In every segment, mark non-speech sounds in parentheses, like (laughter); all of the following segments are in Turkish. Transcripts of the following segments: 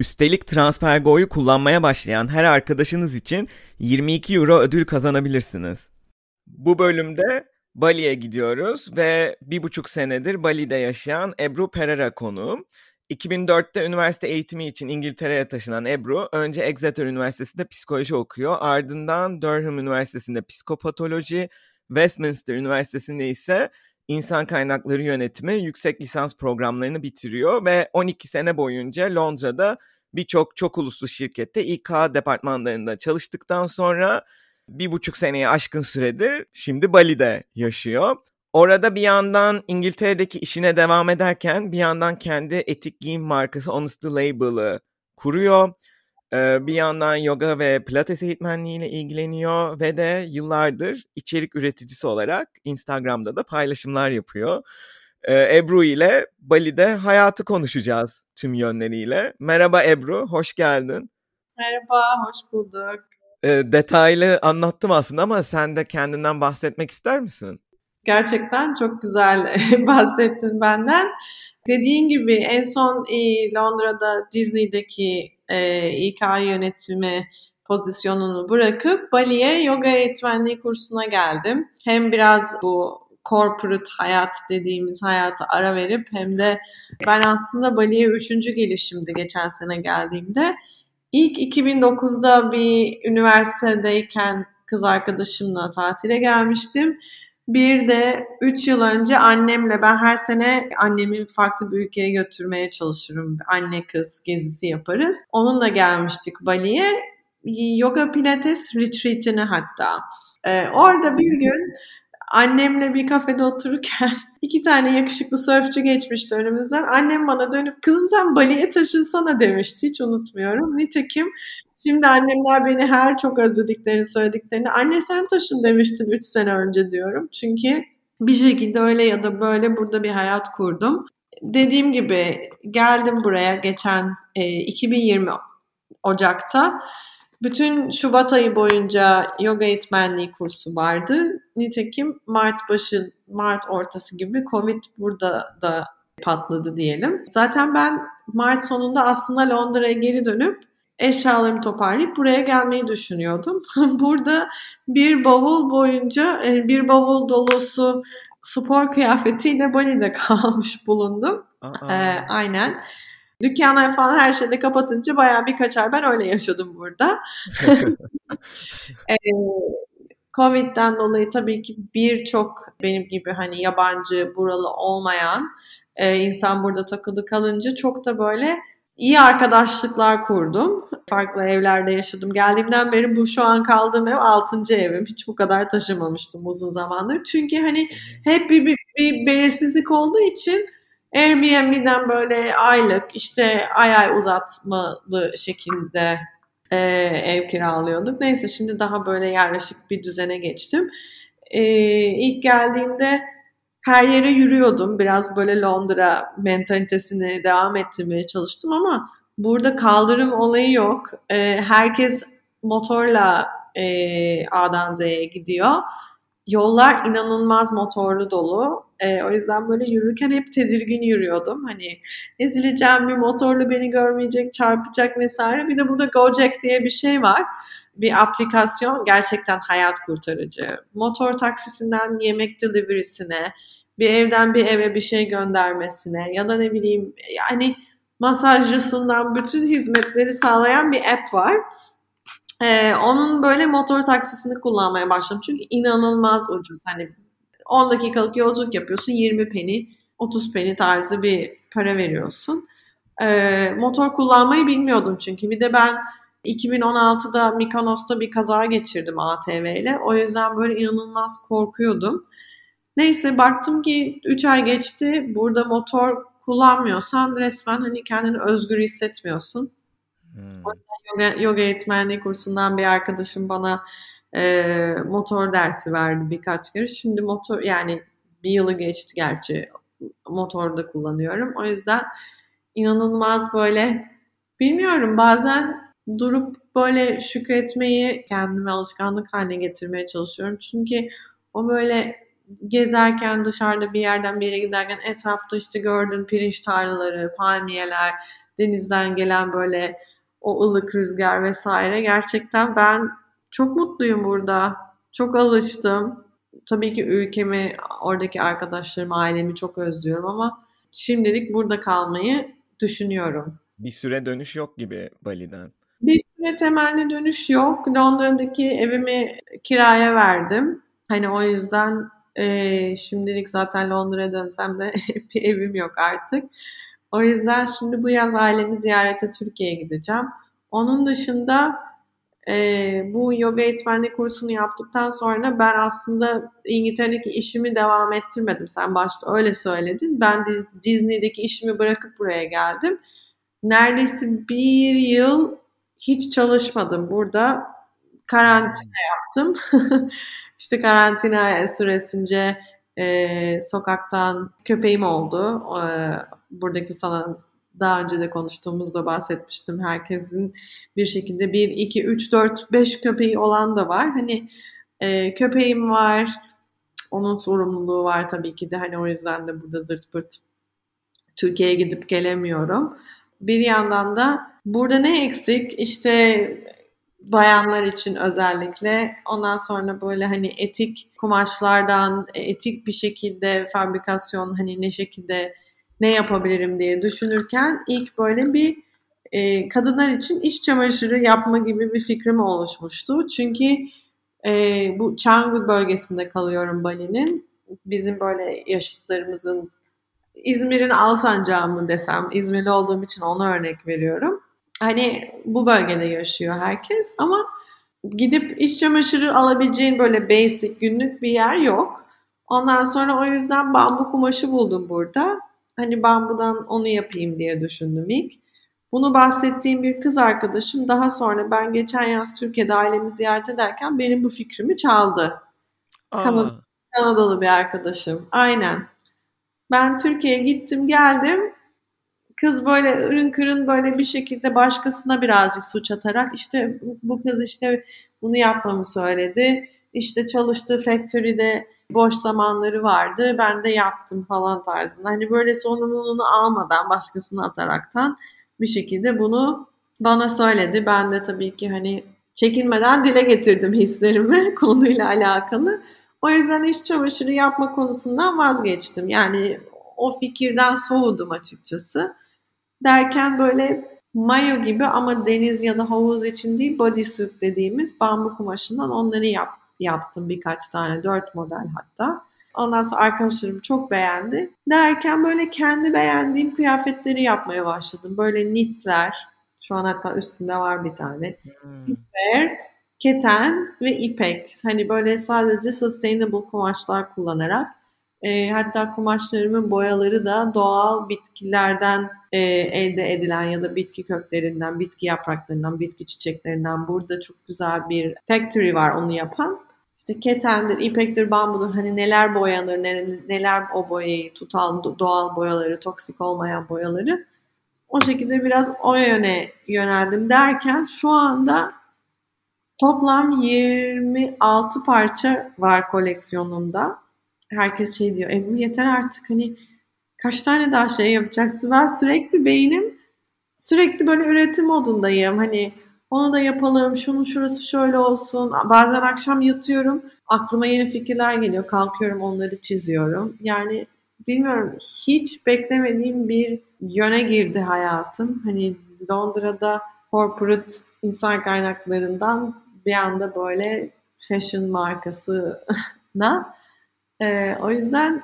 Üstelik TransferGo'yu kullanmaya başlayan her arkadaşınız için 22 euro ödül kazanabilirsiniz. Bu bölümde Bali'ye gidiyoruz ve bir buçuk senedir Bali'de yaşayan Ebru Pereira konuğum. 2004'te üniversite eğitimi için İngiltere'ye taşınan Ebru, önce Exeter Üniversitesi'nde psikoloji okuyor, ardından Durham Üniversitesi'nde psikopatoloji, Westminster Üniversitesi'nde ise insan kaynakları yönetimi yüksek lisans programlarını bitiriyor ve 12 sene boyunca Londra'da birçok çok uluslu şirkette İK departmanlarında çalıştıktan sonra bir buçuk seneye aşkın süredir şimdi Bali'de yaşıyor. Orada bir yandan İngiltere'deki işine devam ederken bir yandan kendi etik giyim markası Honest Label'ı kuruyor. Ee, bir yandan yoga ve pilates eğitmenliğiyle ilgileniyor ve de yıllardır içerik üreticisi olarak Instagram'da da paylaşımlar yapıyor. Ee, Ebru ile Bali'de hayatı konuşacağız tüm yönleriyle. Merhaba Ebru, hoş geldin. Merhaba, hoş bulduk. Ee, detaylı anlattım aslında ama sen de kendinden bahsetmek ister misin? Gerçekten çok güzel (laughs) bahsettin benden. Dediğin gibi en son Londra'da Disney'deki e, İK yönetimi pozisyonunu bırakıp Bali'ye yoga eğitmenliği kursuna geldim. Hem biraz bu corporate hayat dediğimiz hayata ara verip hem de ben aslında Bali'ye üçüncü gelişimdi geçen sene geldiğimde. İlk 2009'da bir üniversitedeyken kız arkadaşımla tatile gelmiştim. Bir de 3 yıl önce annemle ben her sene annemi farklı bir ülkeye götürmeye çalışırım. Anne kız gezisi yaparız. Onunla gelmiştik Bali'ye. Yoga Pilates retreat'ine hatta. Ee, orada bir gün annemle bir kafede otururken (laughs) iki tane yakışıklı sörfçü geçmişti önümüzden. Annem bana dönüp kızım sen Bali'ye taşınsana demişti. Hiç unutmuyorum. Nitekim Şimdi annemler beni her çok özlediklerini söylediklerini anne sen taşın demiştin 3 sene önce diyorum. Çünkü bir şekilde öyle ya da böyle burada bir hayat kurdum. Dediğim gibi geldim buraya geçen e, 2020 Ocak'ta. Bütün Şubat ayı boyunca yoga eğitmenliği kursu vardı. Nitekim Mart başı, Mart ortası gibi Covid burada da patladı diyelim. Zaten ben Mart sonunda aslında Londra'ya geri dönüp eşyalarımı toparlayıp buraya gelmeyi düşünüyordum. (laughs) Burada bir bavul boyunca e, bir bavul dolusu spor kıyafetiyle Bali'de (laughs) kalmış bulundum. Ee, aynen. Dükkanlar falan her şeyde kapatınca bayağı birkaç ay ben öyle yaşadım burada. ee, (laughs) Covid'den dolayı tabii ki birçok benim gibi hani yabancı, buralı olmayan e, insan burada takılı kalınca çok da böyle iyi arkadaşlıklar kurdum. Farklı evlerde yaşadım. Geldiğimden beri bu şu an kaldığım ev 6. evim. Hiç bu kadar taşımamıştım uzun zamandır. Çünkü hani hep bir, bir, bir belirsizlik olduğu için Airbnb'den böyle aylık işte ay ay uzatmalı şekilde e, ev kiralıyorduk. Neyse şimdi daha böyle yerleşik bir düzene geçtim. E, ilk geldiğimde her yere yürüyordum. Biraz böyle Londra mentalitesini devam ettirmeye çalıştım ama burada kaldırım olayı yok. E, herkes motorla e, A'dan Z'ye gidiyor. Yollar inanılmaz motorlu dolu. E, o yüzden böyle yürürken hep tedirgin yürüyordum. Hani ezileceğim bir motorlu beni görmeyecek, çarpacak vesaire. Bir de burada Gojek diye bir şey var. Bir aplikasyon gerçekten hayat kurtarıcı. Motor taksisinden yemek delivery'sine, bir evden bir eve bir şey göndermesine ya da ne bileyim yani masajcısından bütün hizmetleri sağlayan bir app var. Ee, onun böyle motor taksisini kullanmaya başladım. Çünkü inanılmaz ucuz. Hani 10 dakikalık yolculuk yapıyorsun 20 peni 30 peni tarzı bir para veriyorsun. Ee, motor kullanmayı bilmiyordum çünkü. Bir de ben 2016'da Mikonos'ta bir kaza geçirdim ATV ile. O yüzden böyle inanılmaz korkuyordum. Neyse baktım ki 3 ay geçti. Burada motor kullanmıyorsan resmen hani kendini özgür hissetmiyorsun. Hmm. O yüzden yoga, yoga eğitmenliği kursundan bir arkadaşım bana e, motor dersi verdi birkaç kere. Şimdi motor yani bir yılı geçti gerçi motorda kullanıyorum. O yüzden inanılmaz böyle bilmiyorum bazen durup böyle şükretmeyi kendime alışkanlık haline getirmeye çalışıyorum. Çünkü o böyle gezerken dışarıda bir yerden bir yere giderken etrafta işte gördüğün pirinç tarlaları, palmiyeler, denizden gelen böyle o ılık rüzgar vesaire. Gerçekten ben çok mutluyum burada. Çok alıştım. Tabii ki ülkemi, oradaki arkadaşlarımı, ailemi çok özlüyorum ama şimdilik burada kalmayı düşünüyorum. Bir süre dönüş yok gibi Bali'den. Bir süre temelli dönüş yok. Londra'daki evimi kiraya verdim. Hani o yüzden e, şimdilik zaten Londra'ya dönsem de (laughs) bir evim yok artık. O yüzden şimdi bu yaz ailemi ziyarete Türkiye'ye gideceğim. Onun dışında e, bu yoga eğitmenlik kursunu yaptıktan sonra ben aslında İngiltere'deki işimi devam ettirmedim. Sen başta öyle söyledin. Ben Disney'deki işimi bırakıp buraya geldim. Neredeyse bir yıl hiç çalışmadım burada. Karantina yaptım. (laughs) İşte karantina süresince e, sokaktan köpeğim oldu. E, buradaki sana daha önce de konuştuğumuzda bahsetmiştim. Herkesin bir şekilde 1, 2, 3, 4, 5 köpeği olan da var. Hani e, köpeğim var. Onun sorumluluğu var tabii ki de. Hani o yüzden de burada zırt pırt Türkiye'ye gidip gelemiyorum. Bir yandan da burada ne eksik? İşte bayanlar için özellikle. Ondan sonra böyle hani etik kumaşlardan etik bir şekilde fabrikasyon hani ne şekilde ne yapabilirim diye düşünürken ilk böyle bir e, kadınlar için iç çamaşırı yapma gibi bir fikrim oluşmuştu. Çünkü e, bu Canggu bölgesinde kalıyorum Bali'nin. Bizim böyle yaşıtlarımızın İzmir'in Alsancağı mı desem, İzmirli olduğum için ona örnek veriyorum. Hani bu bölgede yaşıyor herkes ama gidip iç çamaşırı alabileceğin böyle basic günlük bir yer yok. Ondan sonra o yüzden bambu kumaşı buldum burada. Hani bambudan onu yapayım diye düşündüm ilk. Bunu bahsettiğim bir kız arkadaşım daha sonra ben geçen yaz Türkiye'de ailemi ziyaret ederken benim bu fikrimi çaldı. Kanad Kanadalı bir arkadaşım. Aynen. Ben Türkiye'ye gittim geldim. Kız böyle ürün kırın böyle bir şekilde başkasına birazcık suç atarak işte bu kız işte bunu yapmamı söyledi. İşte çalıştığı factory'de boş zamanları vardı. Ben de yaptım falan tarzında. Hani böyle sorumluluğunu almadan başkasına ataraktan bir şekilde bunu bana söyledi. Ben de tabii ki hani çekinmeden dile getirdim hislerimi (laughs) konuyla alakalı. O yüzden iş çamaşırı yapma konusundan vazgeçtim. Yani o fikirden soğudum açıkçası. Derken böyle mayo gibi ama deniz ya da havuz için değil bodysuit dediğimiz bambu kumaşından onları yap, yaptım birkaç tane. Dört model hatta. Ondan sonra arkadaşlarım çok beğendi. Derken böyle kendi beğendiğim kıyafetleri yapmaya başladım. Böyle knitler. Şu an hatta üstünde var bir tane. Hmm. Knitwear, keten ve ipek. Hani böyle sadece sustainable kumaşlar kullanarak e, hatta kumaşlarımın boyaları da doğal bitkilerden e, elde edilen ya da bitki köklerinden, bitki yapraklarından, bitki çiçeklerinden. Burada çok güzel bir factory var onu yapan. İşte ketendir, ipektir, bambudur hani neler boyanır, neler o boyayı tutan doğal boyaları, toksik olmayan boyaları. O şekilde biraz o yöne yöneldim derken şu anda toplam 26 parça var koleksiyonumda herkes şey diyor. Ebru yeter artık hani kaç tane daha şey yapacaksın? Ben sürekli beynim sürekli böyle üretim modundayım. Hani onu da yapalım, şunun şurası şöyle olsun. Bazen akşam yatıyorum, aklıma yeni fikirler geliyor. Kalkıyorum, onları çiziyorum. Yani bilmiyorum, hiç beklemediğim bir yöne girdi hayatım. Hani Londra'da corporate insan kaynaklarından bir anda böyle fashion markasına ee, o yüzden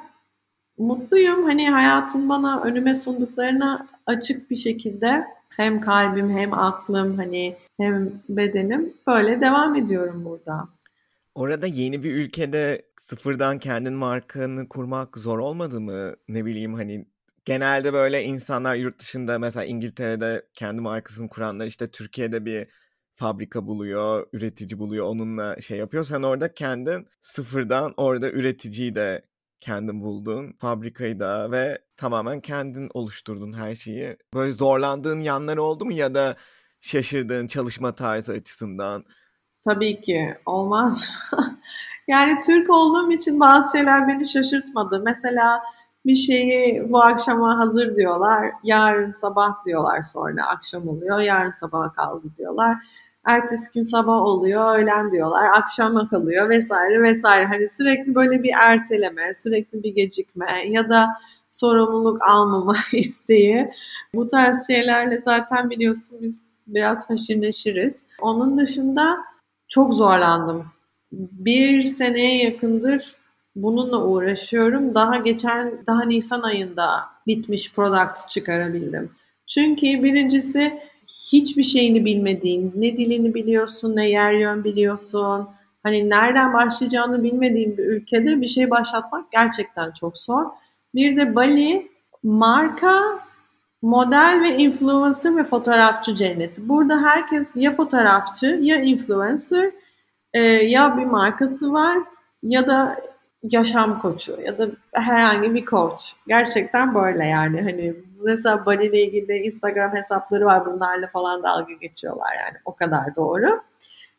mutluyum. Hani hayatın bana önüme sunduklarına açık bir şekilde hem kalbim hem aklım hani hem bedenim böyle devam ediyorum burada. Orada yeni bir ülkede sıfırdan kendin markanı kurmak zor olmadı mı? Ne bileyim hani genelde böyle insanlar yurt dışında mesela İngiltere'de kendi markasını kuranlar işte Türkiye'de bir fabrika buluyor, üretici buluyor, onunla şey yapıyor. Sen orada kendin sıfırdan orada üreticiyi de kendin buldun, fabrikayı da ve tamamen kendin oluşturdun her şeyi. Böyle zorlandığın yanları oldu mu ya da şaşırdığın çalışma tarzı açısından? Tabii ki olmaz. (laughs) yani Türk olduğum için bazı şeyler beni şaşırtmadı. Mesela bir şeyi bu akşama hazır diyorlar. Yarın sabah diyorlar sonra akşam oluyor. Yarın sabaha kaldı diyorlar. Ertesi gün sabah oluyor, öğlen diyorlar, akşama kalıyor vesaire vesaire. Hani sürekli böyle bir erteleme, sürekli bir gecikme ya da sorumluluk almama (laughs) isteği. Bu tarz şeylerle zaten biliyorsun biz biraz haşır neşiriz. Onun dışında çok zorlandım. Bir seneye yakındır bununla uğraşıyorum. Daha geçen, daha Nisan ayında bitmiş product çıkarabildim. Çünkü birincisi hiçbir şeyini bilmediğin, ne dilini biliyorsun, ne yer yön biliyorsun. Hani nereden başlayacağını bilmediğin bir ülkede bir şey başlatmak gerçekten çok zor. Bir de Bali marka, model ve influencer ve fotoğrafçı cenneti. Burada herkes ya fotoğrafçı ya influencer e, ya bir markası var ya da yaşam koçu ya da herhangi bir koç. Gerçekten böyle yani hani mesela Bali ile ilgili Instagram hesapları var bunlarla falan dalga geçiyorlar yani o kadar doğru.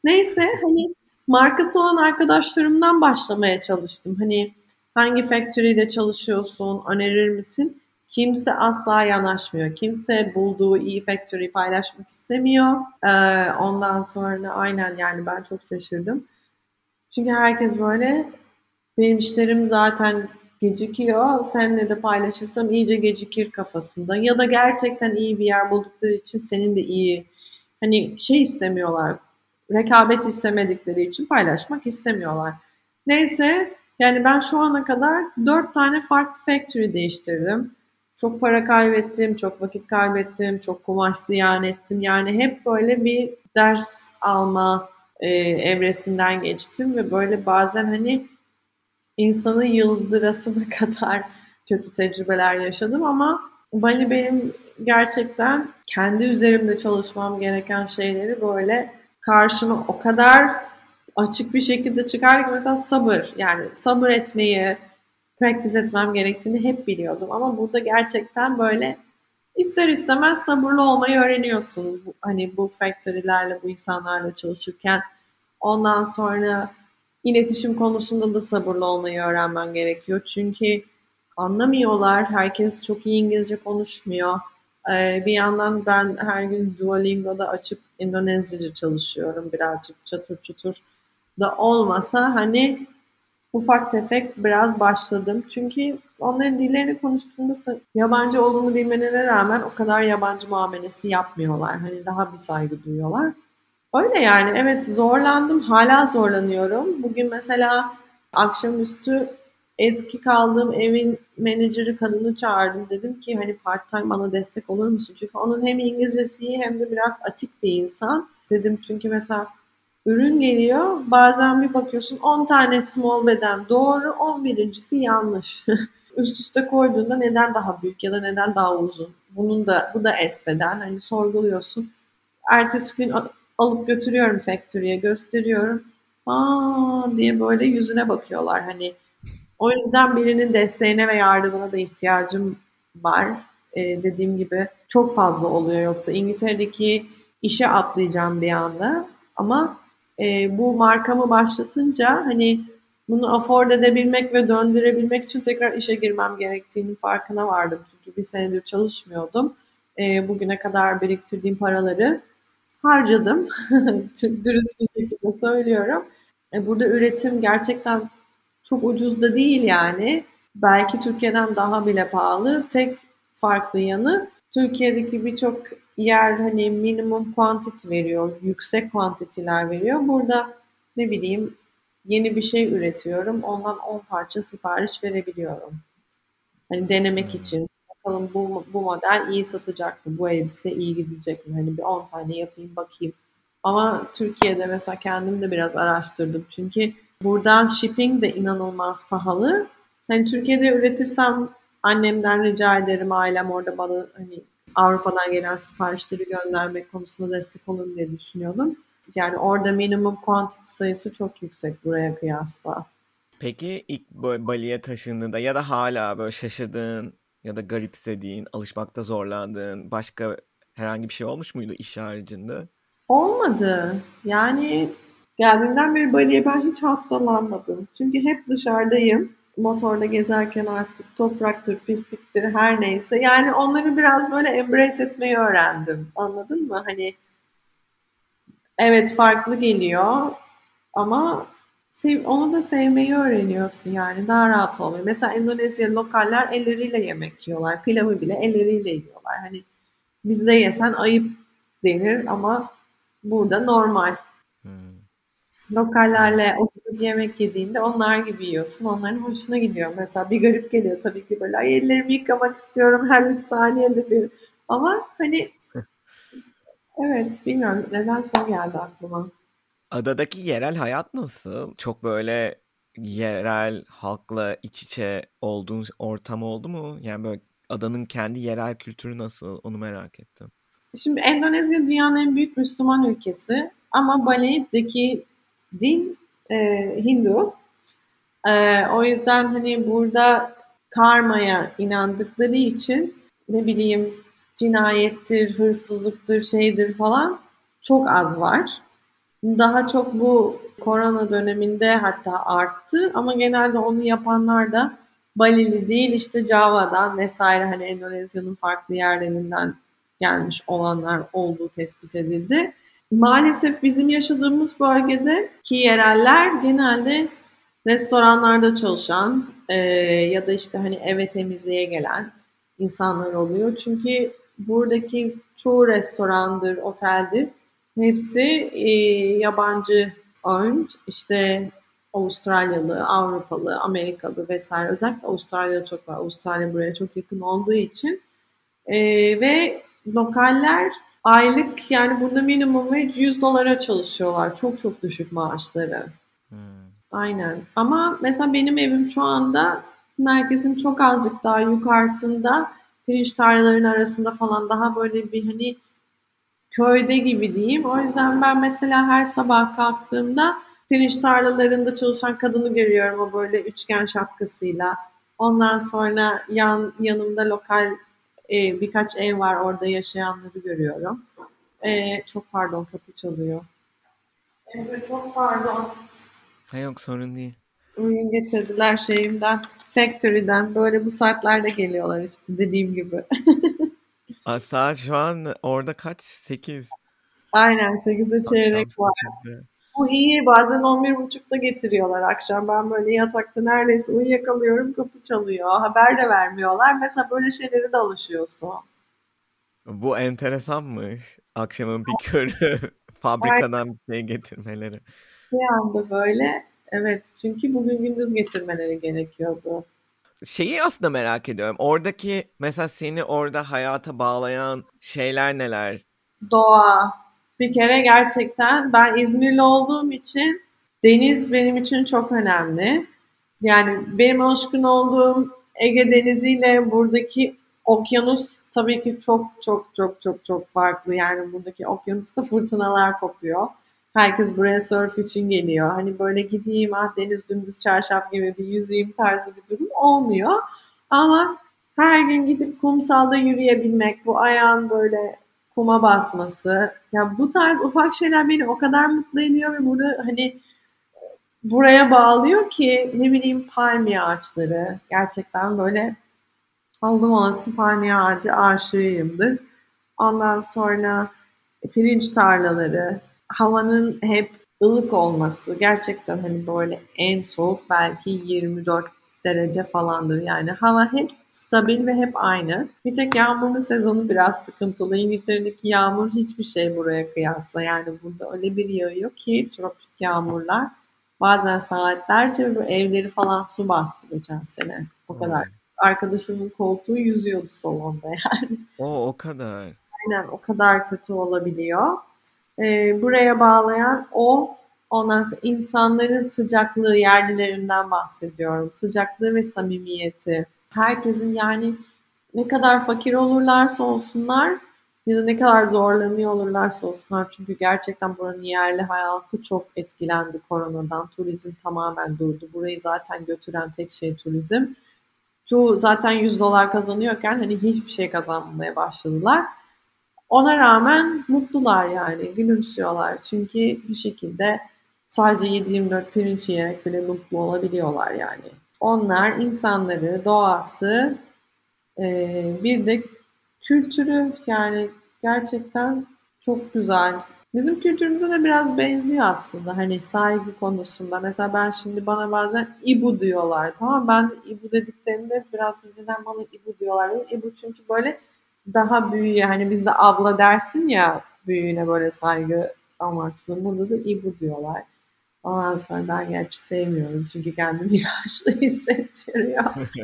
Neyse hani markası olan arkadaşlarımdan başlamaya çalıştım. Hani hangi factory ile çalışıyorsun, önerir misin? Kimse asla yanaşmıyor. Kimse bulduğu iyi factory paylaşmak istemiyor. Ee, ondan sonra aynen yani ben çok şaşırdım. Çünkü herkes böyle benim işlerim zaten gecikiyor. Seninle de paylaşırsam iyice gecikir kafasında. Ya da gerçekten iyi bir yer buldukları için senin de iyi hani şey istemiyorlar. Rekabet istemedikleri için paylaşmak istemiyorlar. Neyse yani ben şu ana kadar dört tane farklı factory değiştirdim. Çok para kaybettim, çok vakit kaybettim, çok kumaş ziyan ettim. Yani hep böyle bir ders alma e, evresinden geçtim ve böyle bazen hani insanı yıldırasına (laughs) kadar kötü tecrübeler yaşadım ama Bali benim gerçekten kendi üzerimde çalışmam gereken şeyleri böyle karşıma o kadar açık bir şekilde çıkar ki mesela sabır yani sabır etmeyi practice etmem gerektiğini hep biliyordum ama burada gerçekten böyle ister istemez sabırlı olmayı öğreniyorsun. Hani bu factory'lerle, bu insanlarla çalışırken. Ondan sonra iletişim konusunda da sabırlı olmayı öğrenmen gerekiyor. Çünkü anlamıyorlar. Herkes çok iyi İngilizce konuşmuyor. Ee, bir yandan ben her gün Duolingo'da açıp İndonezyaca çalışıyorum birazcık çatır çutur da olmasa hani ufak tefek biraz başladım. Çünkü onların dillerini konuştuğunda yabancı olduğunu bilmelerine rağmen o kadar yabancı muamelesi yapmıyorlar. Hani daha bir saygı duyuyorlar. Öyle yani evet zorlandım. Hala zorlanıyorum. Bugün mesela akşamüstü eski kaldığım evin menajeri kadını çağırdım. Dedim ki hani part time bana destek olur musun? Çünkü onun hem İngilizcesi hem de biraz atik bir insan. Dedim çünkü mesela ürün geliyor. Bazen bir bakıyorsun 10 tane small beden doğru 11.si yanlış. (laughs) Üst üste koyduğunda neden daha büyük ya da neden daha uzun? Bunun da bu da S beden. Hani sorguluyorsun. Ertesi gün alıp götürüyorum factory'e gösteriyorum. Aa diye böyle yüzüne bakıyorlar. Hani o yüzden birinin desteğine ve yardımına da ihtiyacım var. Ee, dediğim gibi çok fazla oluyor yoksa İngiltere'deki işe atlayacağım bir anda. Ama e, bu markamı başlatınca hani bunu afford edebilmek ve döndürebilmek için tekrar işe girmem gerektiğinin farkına vardım. Çünkü bir senedir çalışmıyordum. E, bugüne kadar biriktirdiğim paraları harcadım. (laughs) Dürüst bir şekilde söylüyorum. E, burada üretim gerçekten çok ucuz da değil yani. Belki Türkiye'den daha bile pahalı. Tek farklı yanı Türkiye'deki birçok yer hani minimum quantity veriyor, yüksek kuantitiler veriyor. Burada ne bileyim yeni bir şey üretiyorum. Ondan 10 parça sipariş verebiliyorum. Hani denemek için bakalım bu, bu model iyi satacak mı? Bu elbise iyi gidecek mi? Hani bir 10 tane yapayım bakayım. Ama Türkiye'de mesela kendim de biraz araştırdım. Çünkü buradan shipping de inanılmaz pahalı. Hani Türkiye'de üretirsem annemden rica ederim. Ailem orada bana hani Avrupa'dan gelen siparişleri göndermek konusunda destek olur diye düşünüyordum. Yani orada minimum quantity sayısı çok yüksek buraya kıyasla. Peki ilk böyle Bali'ye taşındığında ya da hala böyle şaşırdığın ya da garipsediğin, alışmakta zorlandığın başka herhangi bir şey olmuş muydu iş haricinde? Olmadı. Yani geldiğinden beri Bali'ye ben hiç hastalanmadım. Çünkü hep dışarıdayım. Motorda gezerken artık topraktır, pisliktir her neyse. Yani onları biraz böyle embrace etmeyi öğrendim. Anladın mı? Hani evet farklı geliyor ama sev, onu da sevmeyi öğreniyorsun yani daha rahat oluyor. Mesela Endonezya lokaller elleriyle yemek yiyorlar. Pilavı bile elleriyle yiyorlar. Hani bizde yesen ayıp denir ama burada normal. Hmm. Lokallerle oturup yemek yediğinde onlar gibi yiyorsun. Onların hoşuna gidiyor. Mesela bir garip geliyor tabii ki böyle Ay, ellerimi yıkamak istiyorum her 3 saniyede bir. Ama hani (laughs) evet bilmiyorum neden sen geldi aklıma. Adadaki yerel hayat nasıl? Çok böyle yerel halkla iç içe olduğun ortam oldu mu? Yani böyle adanın kendi yerel kültürü nasıl? Onu merak ettim. Şimdi Endonezya dünyanın en büyük Müslüman ülkesi ama Bali'deki din e, Hindu. E, o yüzden hani burada karmaya inandıkları için ne bileyim cinayettir, hırsızlıktır, şeydir falan çok az var. Daha çok bu korona döneminde hatta arttı ama genelde onu yapanlar da Balili değil işte Java'dan vesaire hani Endonezya'nın farklı yerlerinden gelmiş olanlar olduğu tespit edildi. Maalesef bizim yaşadığımız bölgede ki yereller genelde restoranlarda çalışan e, ya da işte hani eve temizliğe gelen insanlar oluyor. Çünkü buradaki çoğu restorandır, oteldir hepsi e, yabancı owned. İşte Avustralyalı, Avrupalı, Amerikalı vesaire. Özellikle Avustralya çok var. Avustralya buraya çok yakın olduğu için. E, ve lokaller aylık yani burada minimum 100 dolara çalışıyorlar. Çok çok düşük maaşları. Hmm. Aynen. Ama mesela benim evim şu anda merkezin çok azıcık daha yukarısında pirinç tarlaların arasında falan daha böyle bir hani köyde gibi diyeyim. O yüzden ben mesela her sabah kalktığımda pirinç tarlalarında çalışan kadını görüyorum o böyle üçgen şapkasıyla. Ondan sonra yan yanımda lokal e, birkaç ev var orada yaşayanları görüyorum. E, çok pardon kapı çalıyor. Evet çok pardon. Ha yok sorun değil. Ürün getirdiler şeyimden, factory'den. Böyle bu saatlerde geliyorlar işte dediğim gibi. (laughs) Aa, saat şu an orada kaç? 8. Aynen 8'e çeyrek var. Bu iyi bazen 11.30'da getiriyorlar akşam. Ben böyle yatakta neredeyse uyuyakalıyorum kapı çalıyor. Haber de vermiyorlar. Mesela böyle şeylere de alışıyorsun. Bu enteresanmış. Akşamın bir körü (laughs) fabrikadan bir şey getirmeleri. Bir anda böyle evet çünkü bugün gündüz getirmeleri gerekiyordu. Şeyi aslında merak ediyorum. Oradaki mesela seni orada hayata bağlayan şeyler neler? Doğa. Bir kere gerçekten ben İzmirli olduğum için deniz benim için çok önemli. Yani benim alışkın olduğum Ege Denizi ile buradaki okyanus tabii ki çok çok çok çok çok farklı. Yani buradaki okyanusta fırtınalar kopuyor. Herkes buraya surf için geliyor. Hani böyle gideyim ah deniz dümdüz çarşaf gibi bir yüzeyim tarzı bir durum olmuyor. Ama her gün gidip kumsalda yürüyebilmek, bu ayağın böyle kuma basması. Ya bu tarz ufak şeyler beni o kadar mutlu ediyor ve burada hani buraya bağlıyor ki ne bileyim palmiye ağaçları gerçekten böyle oldum olası palmiye ağacı aşığıyımdır. Ondan sonra pirinç tarlaları, havanın hep ılık olması gerçekten hani böyle en soğuk belki 24 derece falandır. Yani hava hep stabil ve hep aynı. Bir tek yağmurlu sezonu biraz sıkıntılı. İngiltere'deki yağmur hiçbir şey buraya kıyasla. Yani burada öyle bir yağıyor ki tropik yağmurlar. Bazen saatlerce bu evleri falan su bastı geçen sene. O kadar. Hmm. Arkadaşımın koltuğu yüzüyordu salonda yani. O o kadar. Aynen o kadar kötü olabiliyor. Ee, buraya bağlayan o Ondan sonra insanların sıcaklığı, yerlilerinden bahsediyorum. Sıcaklığı ve samimiyeti. Herkesin yani ne kadar fakir olurlarsa olsunlar ya da ne kadar zorlanıyor olurlarsa olsunlar çünkü gerçekten buranın yerli hayatı çok etkilendi koronadan. Turizm tamamen durdu. Burayı zaten götüren tek şey turizm. Çoğu zaten 100 dolar kazanıyorken hani hiçbir şey kazanmaya başladılar. Ona rağmen mutlular yani, gülümsüyorlar. Çünkü bu şekilde sadece 7-24 pirinç yiyerek bile mutlu olabiliyorlar yani. Onlar insanları, doğası, bir de kültürü yani gerçekten çok güzel. Bizim kültürümüze de biraz benziyor aslında hani saygı konusunda. Mesela ben şimdi bana bazen İbu diyorlar tamam Ben İbu dediklerinde biraz neden bana İbu diyorlar. İbu çünkü böyle daha büyüğe hani bizde abla dersin ya büyüğüne böyle saygı amaçlı. Burada da İbu diyorlar. Ondan sonra ben gerçi sevmiyorum çünkü kendimi (laughs) yaşlı hissettiriyor. (laughs)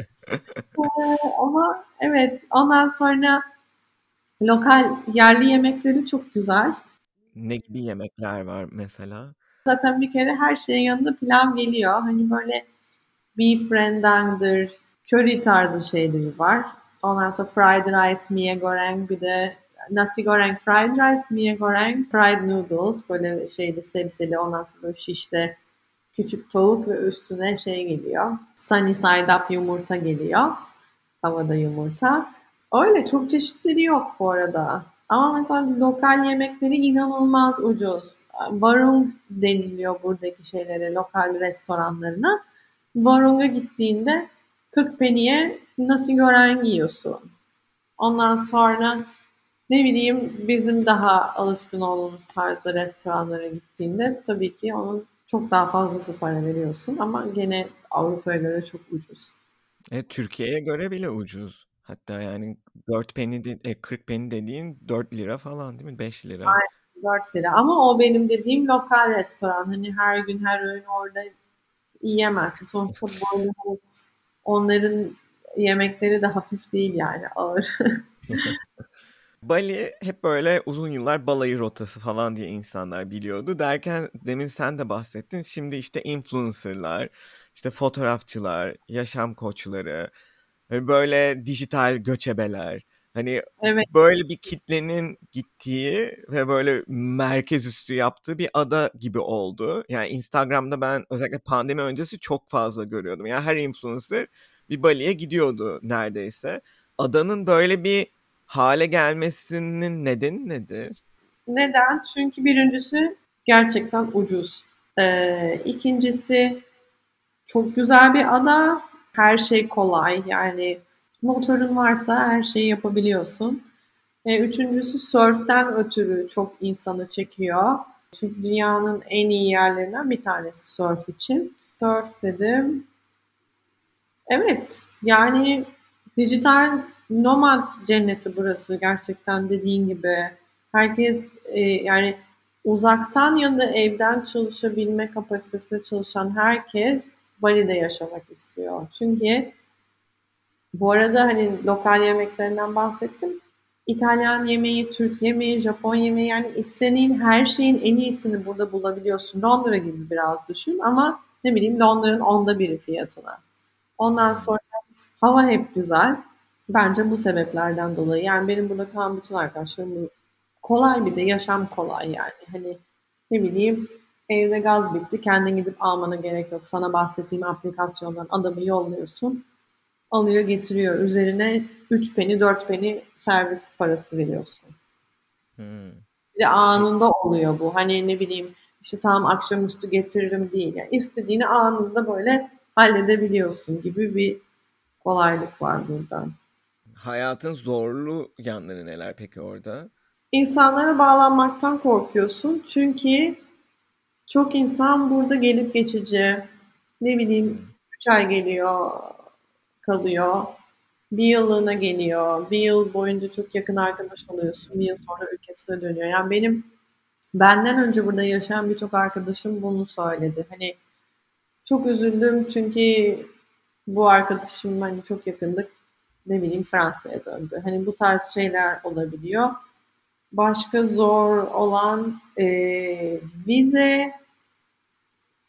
ee, ama evet ondan sonra lokal yerli yemekleri çok güzel. Ne gibi yemekler var mesela? Zaten bir kere her şeyin yanında pilav geliyor. Hani böyle beef rendang'dır, curry tarzı şeyleri var. Ondan sonra fried rice, mie goreng bir de nasi goreng fried rice, mie goreng, fried noodles böyle şeyli sebzeli ondan sonra şişte küçük tavuk ve üstüne şey geliyor. Sunny side up yumurta geliyor. Tavada yumurta. Öyle çok çeşitleri yok bu arada. Ama mesela lokal yemekleri inanılmaz ucuz. Varung deniliyor buradaki şeylere, lokal restoranlarına. Varung'a gittiğinde 40 peniye nasi goreng yiyorsun. Ondan sonra ne bileyim bizim daha alışkın olduğumuz tarzda restoranlara gittiğinde tabii ki onun çok daha fazlası para veriyorsun ama gene Avrupa'ya göre çok ucuz. E, Türkiye'ye göre bile ucuz. Hatta yani 4 penny de, e, 40 penny dediğin 4 lira falan değil mi? 5 lira. Aynen 4 lira ama o benim dediğim lokal restoran. Hani her gün her öğün orada yiyemezsin. Sonuçta böyle hani onların yemekleri de hafif değil yani ağır. (laughs) Bali hep böyle uzun yıllar balayı rotası falan diye insanlar biliyordu. Derken demin sen de bahsettin. Şimdi işte influencerlar, işte fotoğrafçılar, yaşam koçları, böyle dijital göçebeler. Hani evet. böyle bir kitlenin gittiği ve böyle merkez üstü yaptığı bir ada gibi oldu. Yani Instagram'da ben özellikle pandemi öncesi çok fazla görüyordum. Yani her influencer bir Bali'ye gidiyordu neredeyse. Adanın böyle bir hale gelmesinin nedeni nedir? Neden? Çünkü birincisi gerçekten ucuz. Ee, ikincisi çok güzel bir ada. Her şey kolay. Yani motorun varsa her şeyi yapabiliyorsun. Ee, üçüncüsü surf'ten ötürü çok insanı çekiyor. Çünkü dünyanın en iyi yerlerinden bir tanesi surf için. Surf dedim. Evet, yani dijital nomad cenneti burası gerçekten dediğin gibi. Herkes e, yani uzaktan ya da evden çalışabilme kapasitesinde çalışan herkes Bali'de yaşamak istiyor. Çünkü bu arada hani lokal yemeklerinden bahsettim. İtalyan yemeği, Türk yemeği, Japon yemeği yani istediğin her şeyin en iyisini burada bulabiliyorsun. Londra gibi biraz düşün ama ne bileyim Londra'nın onda biri fiyatına. Ondan sonra hava hep güzel. Bence bu sebeplerden dolayı. Yani benim burada kalan bütün arkadaşlarım kolay bir de yaşam kolay yani. Hani ne bileyim evde gaz bitti kendin gidip almana gerek yok. Sana bahsettiğim aplikasyondan adamı yolluyorsun. Alıyor getiriyor. Üzerine 3 peni 4 peni servis parası veriyorsun. Hmm. Bir de anında oluyor bu. Hani ne bileyim işte tamam akşamüstü getiririm değil. Yani istediğini anında böyle halledebiliyorsun gibi bir kolaylık var buradan. Hayatın zorlu yanları neler peki orada? İnsanlara bağlanmaktan korkuyorsun. Çünkü çok insan burada gelip geçici. Ne bileyim 3 ay geliyor, kalıyor. Bir yıllığına geliyor. Bir yıl boyunca çok yakın arkadaş oluyorsun. Bir yıl sonra ülkesine dönüyor. Yani benim benden önce burada yaşayan birçok arkadaşım bunu söyledi. Hani çok üzüldüm çünkü bu arkadaşım hani çok yakındık ne bileyim Fransa'ya döndü. Hani bu tarz şeyler olabiliyor. Başka zor olan e, vize,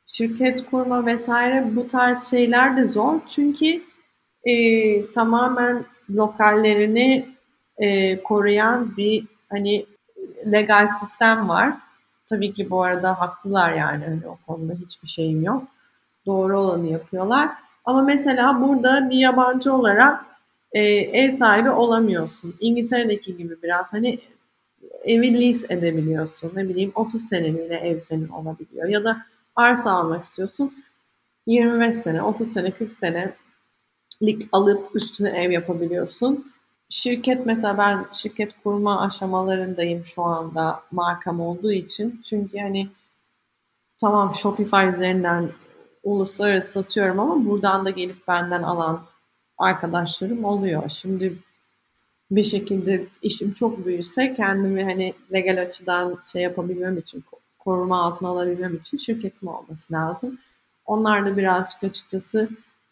şirket kurma vesaire bu tarz şeyler de zor. Çünkü e, tamamen lokallerini e, koruyan bir Hani legal sistem var. Tabii ki bu arada haklılar yani hani o konuda hiçbir şeyim yok. Doğru olanı yapıyorlar. Ama mesela burada bir yabancı olarak e, ev sahibi olamıyorsun. İngiltere'deki gibi biraz hani evi lease edebiliyorsun. Ne bileyim 30 seneliğine ev senin olabiliyor. Ya da arsa almak istiyorsun. 25 sene, 30 sene, 40 senelik alıp üstüne ev yapabiliyorsun. Şirket mesela ben şirket kurma aşamalarındayım şu anda markam olduğu için. Çünkü hani tamam Shopify üzerinden uluslararası satıyorum ama buradan da gelip benden alan arkadaşlarım oluyor. Şimdi bir şekilde işim çok büyürse kendimi hani legal açıdan şey yapabilmem için koruma altına alabilmem için şirketim olması lazım. Onlar da birazcık açıkçası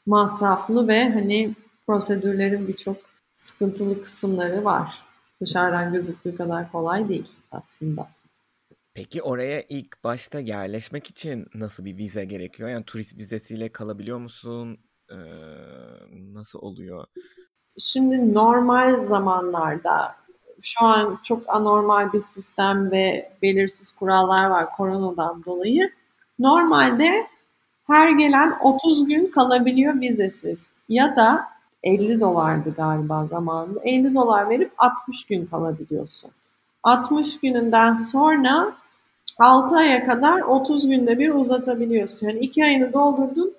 masraflı ve hani prosedürlerin birçok sıkıntılı kısımları var. Dışarıdan gözüktüğü kadar kolay değil aslında. Peki oraya ilk başta yerleşmek için nasıl bir vize gerekiyor? Yani turist vizesiyle kalabiliyor musun? Ee, nasıl oluyor? Şimdi normal zamanlarda şu an çok anormal bir sistem ve belirsiz kurallar var koronadan dolayı. Normalde her gelen 30 gün kalabiliyor vizesiz ya da 50 dolardı galiba zamanında. 50 dolar verip 60 gün kalabiliyorsun. 60 gününden sonra 6 aya kadar 30 günde bir uzatabiliyorsun. Yani 2 ayını doldurdun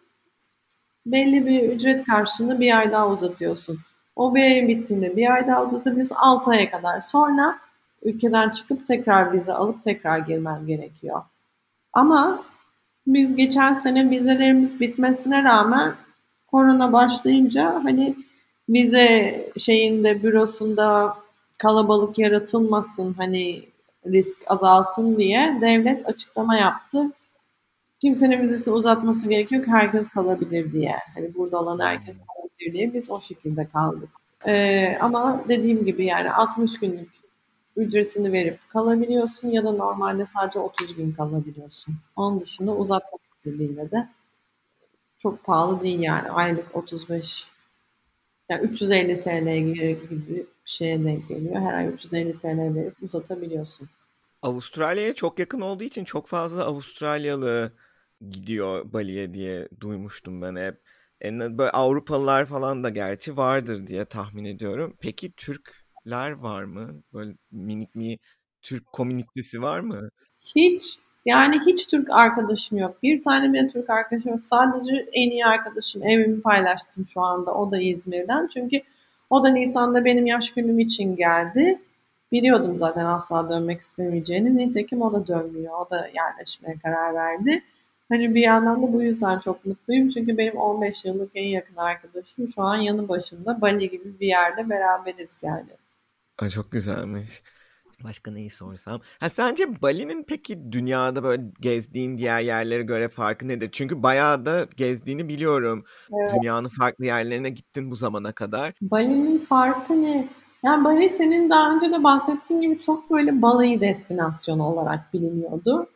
belli bir ücret karşılığında bir ay daha uzatıyorsun. O bir ayın bittiğinde bir ay daha uzatabiliyorsun 6 aya kadar. Sonra ülkeden çıkıp tekrar vize alıp tekrar girmen gerekiyor. Ama biz geçen sene vizelerimiz bitmesine rağmen korona başlayınca hani vize şeyinde bürosunda kalabalık yaratılmasın hani risk azalsın diye devlet açıklama yaptı. Kimsenin vizesi uzatması gerekiyor ki herkes kalabilir diye. Hani burada olan herkes kalabilir diye biz o şekilde kaldık. Ee, ama dediğim gibi yani 60 günlük ücretini verip kalabiliyorsun ya da normalde sadece 30 gün kalabiliyorsun. Onun dışında uzatmak istediğinde de çok pahalı değil yani aylık 35 yani 350 TL gibi bir şeye denk geliyor. Her ay 350 TL verip uzatabiliyorsun. Avustralya'ya çok yakın olduğu için çok fazla Avustralyalı gidiyor Bali'ye diye duymuştum ben hep. En, böyle Avrupalılar falan da gerçi vardır diye tahmin ediyorum. Peki Türkler var mı? Böyle minik bir Türk komünitesi var mı? Hiç yani hiç Türk arkadaşım yok. Bir tane bile Türk arkadaşım yok. Sadece en iyi arkadaşım evimi paylaştım şu anda. O da İzmir'den. Çünkü o da Nisan'da benim yaş günüm için geldi. Biliyordum zaten asla dönmek istemeyeceğini. Nitekim o da dönmüyor. O da yerleşmeye karar verdi. Hani bir yandan da bu yüzden çok mutluyum. Çünkü benim 15 yıllık en yakın arkadaşım şu an yanı başında Bali gibi bir yerde beraberiz yani. (laughs) Ay çok güzelmiş. Başka neyi sorsam? Ha, sence Bali'nin peki dünyada böyle gezdiğin diğer yerlere göre farkı nedir? Çünkü bayağı da gezdiğini biliyorum. Evet. Dünyanın farklı yerlerine gittin bu zamana kadar. Bali'nin farkı ne? Yani Bali senin daha önce de bahsettiğin gibi çok böyle balayı destinasyonu olarak biliniyordu.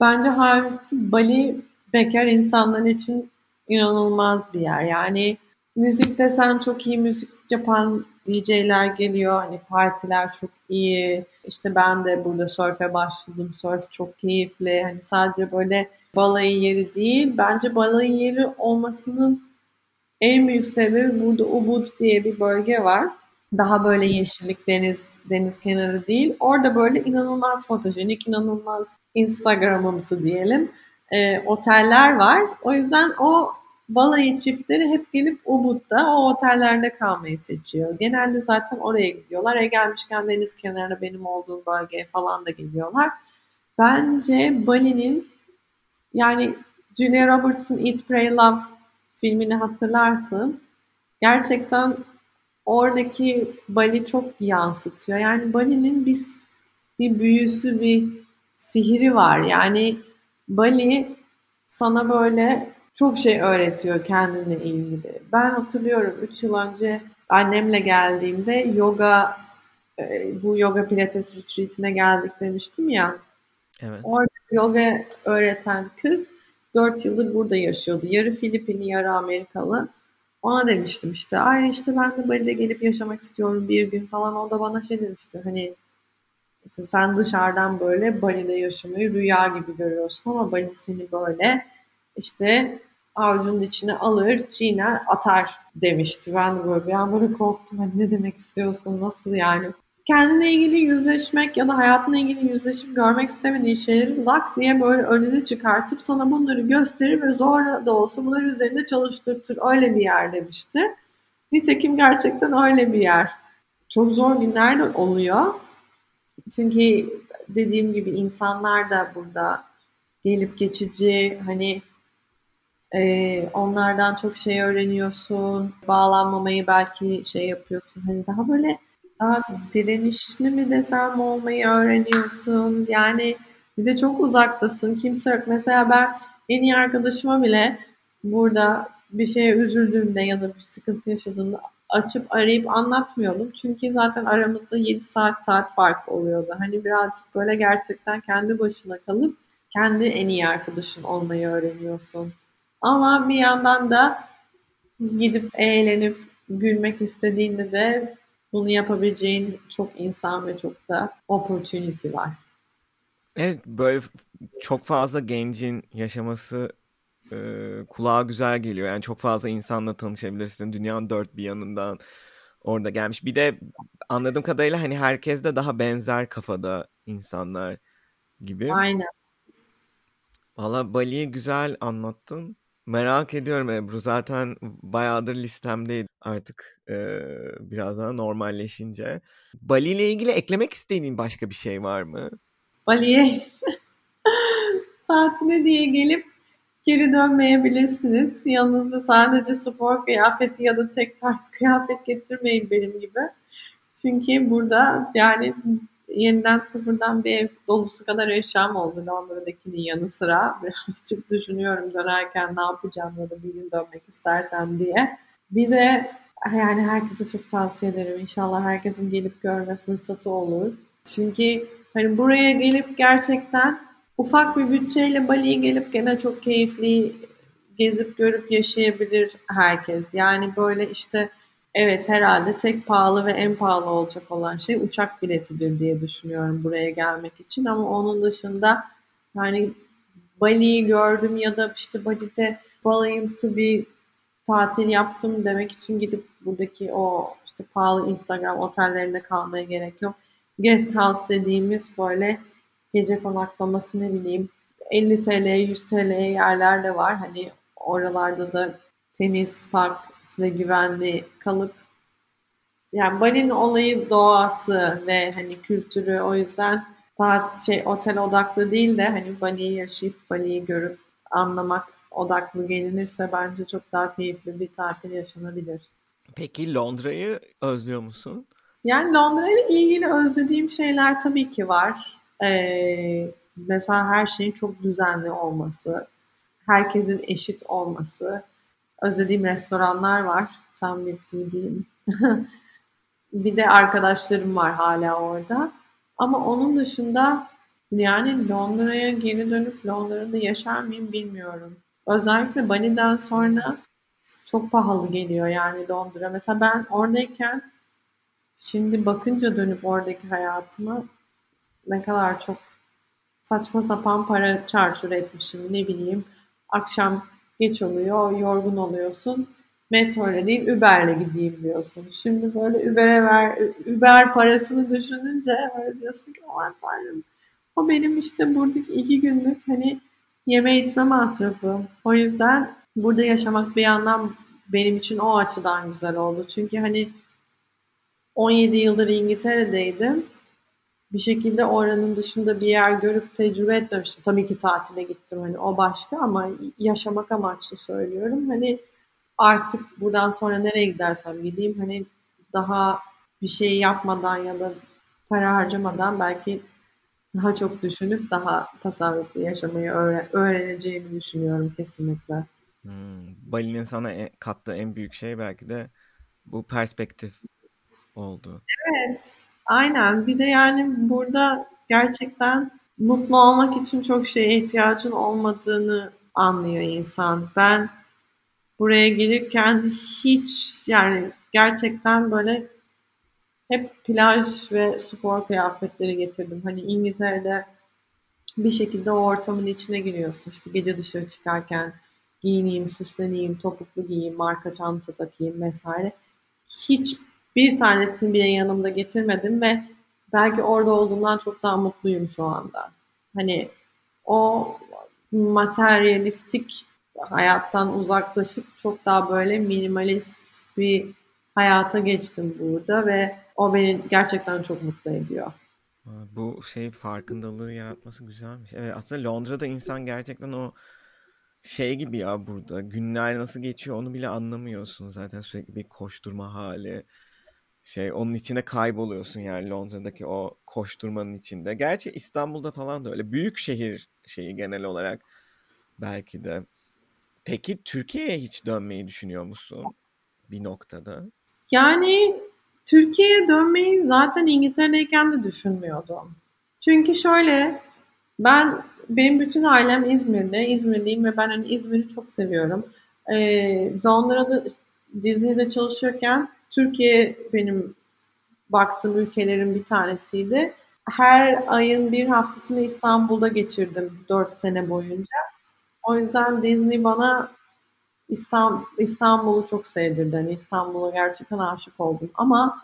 Bence halbuki Bali bekar insanlar için inanılmaz bir yer. Yani müzik desen çok iyi müzik yapan DJ'ler geliyor. Hani partiler çok iyi. İşte ben de burada surf'e başladım. Surf çok keyifli. Hani sadece böyle balayı yeri değil. Bence balayı yeri olmasının en büyük sebebi burada Ubud diye bir bölge var. Daha böyle yeşillik deniz deniz kenarı değil. Orada böyle inanılmaz fotojenik, inanılmaz Instagram'ımsı diyelim e, oteller var. O yüzden o balayı çiftleri hep gelip Ubud'da o otellerde kalmayı seçiyor. Genelde zaten oraya gidiyorlar. E gelmişken deniz kenarına benim olduğum bölgeye falan da geliyorlar. Bence Bali'nin yani Julia Roberts'ın Eat, Pray, Love filmini hatırlarsın. Gerçekten oradaki Bali çok yansıtıyor. Yani Bali'nin bir, bir büyüsü, bir sihiri var. Yani Bali sana böyle çok şey öğretiyor kendine ilgili. Ben hatırlıyorum 3 yıl önce annemle geldiğimde yoga e, bu yoga pilates retreatine geldik demiştim ya. Evet. Orada yoga öğreten kız 4 yıldır burada yaşıyordu. Yarı Filipinli, yarı Amerikalı. Ona demiştim işte ay işte ben de Bali'de gelip yaşamak istiyorum bir gün falan. O da bana şey demişti hani İşte sen dışarıdan böyle Bali'de yaşamayı rüya gibi görüyorsun ama Bali seni böyle işte avucunun içine alır, çiğner, atar demişti. Ben de böyle bir an böyle korktum. Hani ne demek istiyorsun, nasıl yani? Kendine ilgili yüzleşmek ya da hayatına ilgili yüzleşip görmek istemediği şeyleri lak diye böyle önüne çıkartıp sana bunları gösterir ve zorla da olsa bunları üzerinde çalıştırtır. Öyle bir yer demişti. Nitekim gerçekten öyle bir yer. Çok zor günler de oluyor. Çünkü dediğim gibi insanlar da burada gelip geçici hani e, onlardan çok şey öğreniyorsun. Bağlanmamayı belki şey yapıyorsun. Hani daha böyle daha direnişli mi desem olmayı öğreniyorsun. Yani bir de çok uzaktasın. Kimse yok. Mesela ben en iyi arkadaşıma bile burada bir şeye üzüldüğümde ya da bir sıkıntı yaşadığımda açıp arayıp anlatmıyordum. Çünkü zaten aramızda 7 saat saat fark oluyordu. Hani birazcık böyle gerçekten kendi başına kalıp kendi en iyi arkadaşın olmayı öğreniyorsun. Ama bir yandan da gidip eğlenip gülmek istediğinde de bunu yapabileceğin çok insan ve çok da opportunity var. Evet böyle çok fazla gencin yaşaması e, kulağa güzel geliyor. Yani çok fazla insanla tanışabilirsin. Dünyanın dört bir yanından orada gelmiş. Bir de anladığım kadarıyla hani herkes de daha benzer kafada insanlar gibi. Aynen. Valla Bali'yi güzel anlattın. Merak ediyorum Ebru. Zaten bayağıdır listemdeydi artık e, biraz daha normalleşince. Bali ile ilgili eklemek istediğin başka bir şey var mı? Bali'ye (laughs) tatile diye gelip geri dönmeyebilirsiniz. Yanınızda sadece spor kıyafeti ya da tek tarz (laughs) kıyafet getirmeyin benim gibi. Çünkü burada yani yeniden sıfırdan bir ev dolusu kadar eşyam oldu Londra'dakinin yanı sıra. Birazcık düşünüyorum dönerken ne yapacağım ya da bir gün dönmek istersem diye. Bir de yani herkese çok tavsiye ederim. İnşallah herkesin gelip görme fırsatı olur. Çünkü hani buraya gelip gerçekten ufak bir bütçeyle Bali'ye gelip gene çok keyifli gezip görüp yaşayabilir herkes. Yani böyle işte Evet herhalde tek pahalı ve en pahalı olacak olan şey uçak biletidir diye düşünüyorum buraya gelmek için. Ama onun dışında yani Bali'yi gördüm ya da işte Bali'de balayımsı bir tatil yaptım demek için gidip buradaki o işte pahalı Instagram otellerinde kalmaya gerek yok. Guest house dediğimiz böyle gece konaklaması ne bileyim 50 TL 100 TL yerler de var. Hani oralarda da tenis, park, ve güvenli kalıp yani Bali'nin olayı doğası ve hani kültürü o yüzden daha şey otel odaklı değil de hani Bali'yi yaşayıp Bali'yi görüp anlamak odaklı gelinirse bence çok daha keyifli bir tatil yaşanabilir. Peki Londra'yı özlüyor musun? Yani Londra ile ilgili özlediğim şeyler tabii ki var. Ee, mesela her şeyin çok düzenli olması, herkesin eşit olması, özlediğim restoranlar var. Tam bir diyeyim. (laughs) bir de arkadaşlarım var hala orada. Ama onun dışında yani Londra'ya geri dönüp Londra'da yaşar mıyım bilmiyorum. Özellikle Bali'den sonra çok pahalı geliyor yani Londra. Mesela ben oradayken şimdi bakınca dönüp oradaki hayatıma ne kadar çok saçma sapan para çarçur etmişim ne bileyim. Akşam geç oluyor, yorgun oluyorsun. Metro ile değil Uber'le gideyim diyorsun. Şimdi böyle Uber'e ver, Uber parasını düşününce böyle diyorsun ki aman tanrım. O benim işte buradaki iki günlük hani yeme içme masrafı. O yüzden burada yaşamak bir yandan benim için o açıdan güzel oldu. Çünkü hani 17 yıldır İngiltere'deydim bir şekilde oranın dışında bir yer görüp tecrübe etmemiştim. Tabii ki tatile gittim hani o başka ama yaşamak amaçlı söylüyorum. Hani artık buradan sonra nereye gidersem gideyim hani daha bir şey yapmadan ya da para harcamadan belki daha çok düşünüp daha tasarruflu yaşamayı öğren öğreneceğimi düşünüyorum kesinlikle. Hmm, Bali'nin sana e, kattığı en büyük şey belki de bu perspektif oldu. Evet. Aynen. Bir de yani burada gerçekten mutlu olmak için çok şeye ihtiyacın olmadığını anlıyor insan. Ben buraya gelirken hiç yani gerçekten böyle hep plaj ve spor kıyafetleri getirdim. Hani İngiltere'de bir şekilde o ortamın içine giriyorsun. İşte gece dışarı çıkarken giyineyim, süsleneyim, topuklu giyeyim, marka çanta takayım vesaire. Hiç bir tanesini bile yanımda getirmedim ve belki orada olduğumdan çok daha mutluyum şu anda. Hani o materyalistik hayattan uzaklaşıp çok daha böyle minimalist bir hayata geçtim burada ve o beni gerçekten çok mutlu ediyor. Bu şey farkındalığı yaratması güzelmiş. Evet aslında Londra'da insan gerçekten o şey gibi ya burada günler nasıl geçiyor onu bile anlamıyorsun zaten sürekli bir koşturma hali şey onun içinde kayboluyorsun yani Londra'daki o koşturmanın içinde. Gerçi İstanbul'da falan da öyle büyük şehir şeyi genel olarak belki de. Peki Türkiye'ye hiç dönmeyi düşünüyor musun bir noktada? Yani Türkiye'ye dönmeyi zaten İngiltere'deyken de düşünmüyordum. Çünkü şöyle ben benim bütün ailem İzmir'de. İzmirliyim ve ben hani İzmir'i çok seviyorum. Ee, Londra'da Disney'de çalışırken Türkiye benim baktığım ülkelerin bir tanesiydi. Her ayın bir haftasını İstanbul'da geçirdim 4 sene boyunca. O yüzden Disney bana İstanbul'u çok sevdirdi. Yani İstanbul'a gerçekten aşık oldum. Ama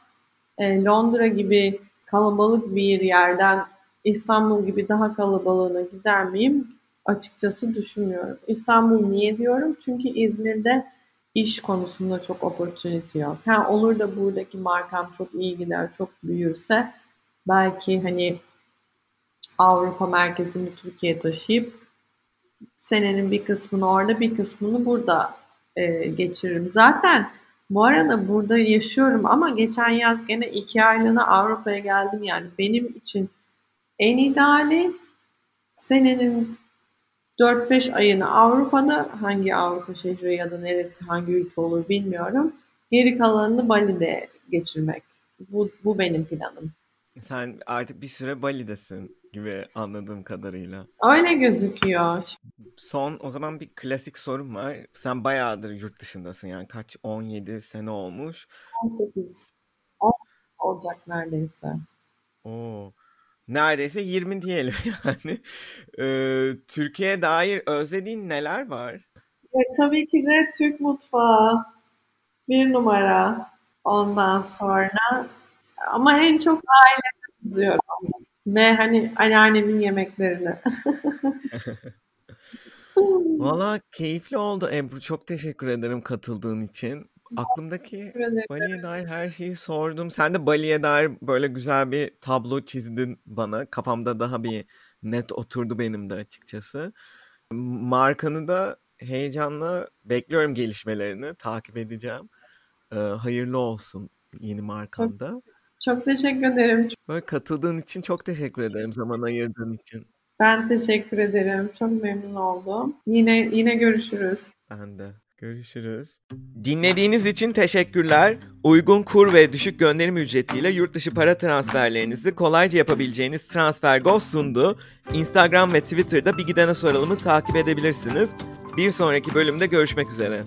e, Londra gibi kalabalık bir yerden İstanbul gibi daha kalabalığına gider miyim? Açıkçası düşünmüyorum. İstanbul niye diyorum? Çünkü İzmir'de iş konusunda çok opportunity yok. Ha, olur da buradaki markam çok iyi gider, çok büyürse belki hani Avrupa merkezini Türkiye'ye taşıyıp senenin bir kısmını orada bir kısmını burada e, geçiririm. Zaten bu arada burada yaşıyorum ama geçen yaz gene iki aylığına Avrupa'ya geldim yani benim için en ideali senenin 4-5 ayını Avrupa'da hangi Avrupa şehri ya da neresi hangi ülke olur bilmiyorum. Geri kalanını Bali'de geçirmek. Bu, bu benim planım. Sen artık bir süre Bali'desin gibi anladığım kadarıyla. Öyle gözüküyor. Son o zaman bir klasik sorum var. Sen bayağıdır yurt dışındasın yani kaç 17 sene olmuş. 18. 10 olacak neredeyse. Oo. Neredeyse 20 diyelim (laughs) yani. Ee, Türkiye'ye dair özlediğin neler var? Evet, tabii ki de Türk mutfağı bir numara ondan sonra ama en çok ailemi üzüyorum ve hani anneannemin yemeklerini. (laughs) (laughs) Valla keyifli oldu Ebru. Çok teşekkür ederim katıldığın için. Aklımdaki Bali'ye dair her şeyi sordum. Sen de Bali'ye dair böyle güzel bir tablo çizdin bana. Kafamda daha bir net oturdu benim de açıkçası. Markanı da heyecanla bekliyorum gelişmelerini. Takip edeceğim. Ee, hayırlı olsun yeni markanda. Çok, çok teşekkür ederim. Böyle katıldığın için çok teşekkür ederim. Zaman ayırdığın için. Ben teşekkür ederim. Çok memnun oldum. Yine yine görüşürüz. Ben de. Görüşürüz. Dinlediğiniz için teşekkürler. Uygun kur ve düşük gönderim ücretiyle yurt dışı para transferlerinizi kolayca yapabileceğiniz TransferGo sundu. Instagram ve Twitter'da bir gidene soralımı takip edebilirsiniz. Bir sonraki bölümde görüşmek üzere.